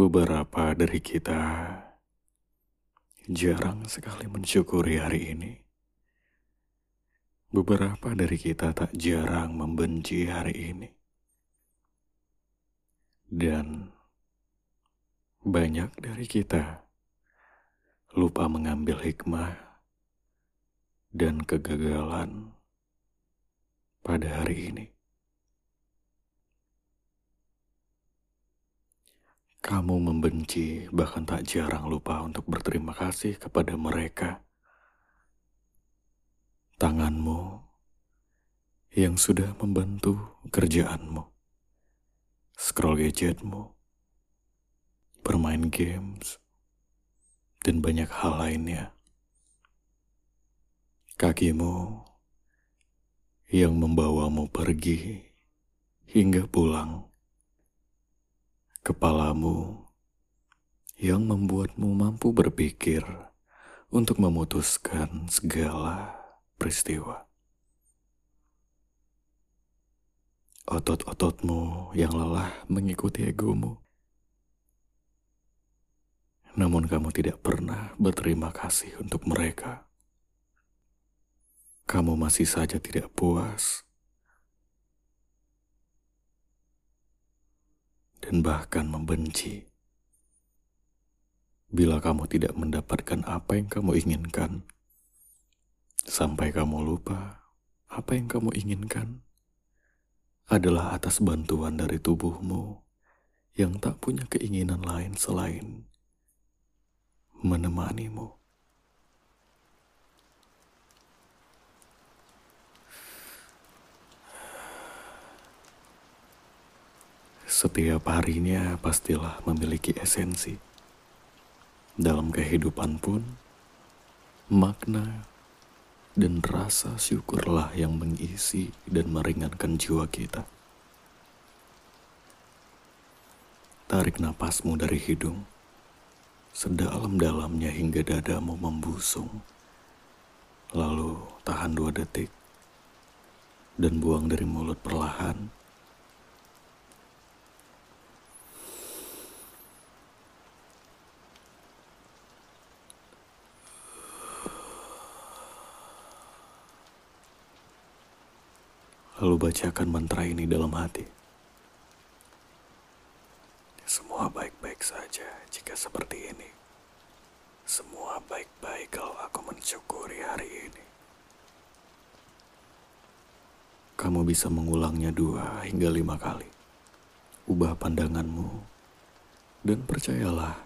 Beberapa dari kita jarang sekali mensyukuri hari ini. Beberapa dari kita tak jarang membenci hari ini. Dan banyak dari kita lupa mengambil hikmah dan kegagalan pada hari ini. Kamu membenci, bahkan tak jarang lupa untuk berterima kasih kepada mereka. Tanganmu yang sudah membantu kerjaanmu, scroll gadgetmu, bermain games, dan banyak hal lainnya. Kakimu yang membawamu pergi hingga pulang kepalamu yang membuatmu mampu berpikir untuk memutuskan segala peristiwa. Otot-ototmu yang lelah mengikuti egomu. Namun kamu tidak pernah berterima kasih untuk mereka. Kamu masih saja tidak puas dan bahkan membenci. Bila kamu tidak mendapatkan apa yang kamu inginkan, sampai kamu lupa apa yang kamu inginkan adalah atas bantuan dari tubuhmu yang tak punya keinginan lain selain menemanimu. Setiap harinya pastilah memiliki esensi. Dalam kehidupan pun, makna dan rasa syukurlah yang mengisi dan meringankan jiwa kita. Tarik napasmu dari hidung, sedalam-dalamnya hingga dadamu membusung. Lalu tahan dua detik, dan buang dari mulut perlahan Lalu bacakan mantra ini dalam hati. Semua baik-baik saja jika seperti ini. Semua baik-baik kalau aku mensyukuri hari ini. Kamu bisa mengulangnya dua hingga lima kali. Ubah pandanganmu dan percayalah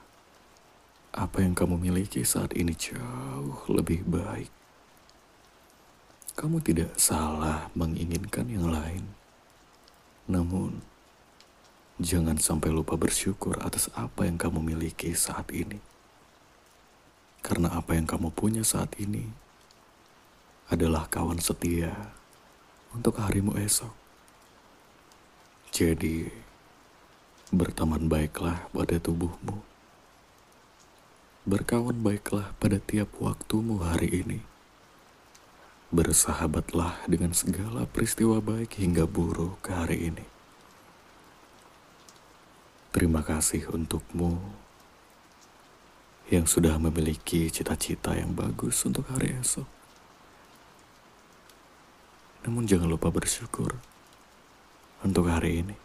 apa yang kamu miliki saat ini jauh lebih baik kamu tidak salah menginginkan yang lain. Namun, jangan sampai lupa bersyukur atas apa yang kamu miliki saat ini. Karena apa yang kamu punya saat ini adalah kawan setia untuk harimu esok. Jadi, berteman baiklah pada tubuhmu. Berkawan baiklah pada tiap waktumu hari ini Bersahabatlah dengan segala peristiwa baik hingga buruk hari ini. Terima kasih untukmu yang sudah memiliki cita-cita yang bagus untuk hari esok. Namun jangan lupa bersyukur untuk hari ini.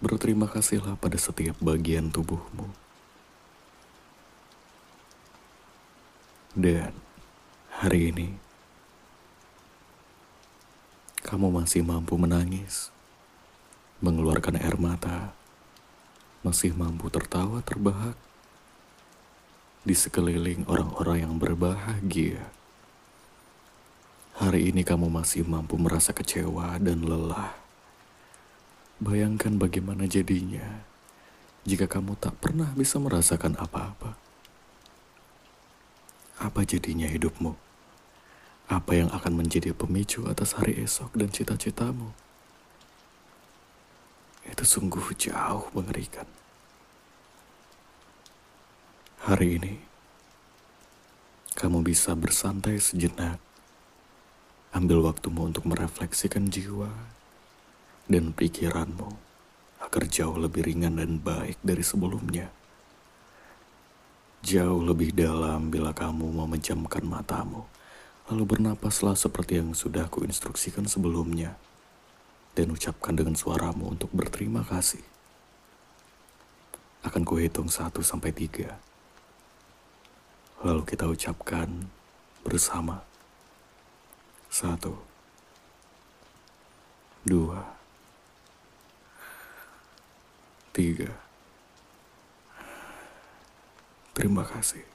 Berterima kasihlah pada setiap bagian tubuhmu. Dan hari ini, kamu masih mampu menangis, mengeluarkan air mata, masih mampu tertawa terbahak di sekeliling orang-orang yang berbahagia. Hari ini kamu masih mampu merasa kecewa dan lelah. Bayangkan bagaimana jadinya jika kamu tak pernah bisa merasakan apa-apa. Apa jadinya hidupmu? Apa yang akan menjadi pemicu atas hari esok dan cita-citamu? Itu sungguh jauh mengerikan. Hari ini, kamu bisa bersantai sejenak. Ambil waktumu untuk merefleksikan jiwa dan pikiranmu agar jauh lebih ringan dan baik dari sebelumnya. Jauh lebih dalam bila kamu memejamkan matamu, lalu bernapaslah seperti yang sudah kuinstruksikan sebelumnya, dan ucapkan dengan suaramu untuk berterima kasih. Akan kuhitung satu sampai tiga. Lalu kita ucapkan bersama. Satu. Dua. Tiga. Terima kasih.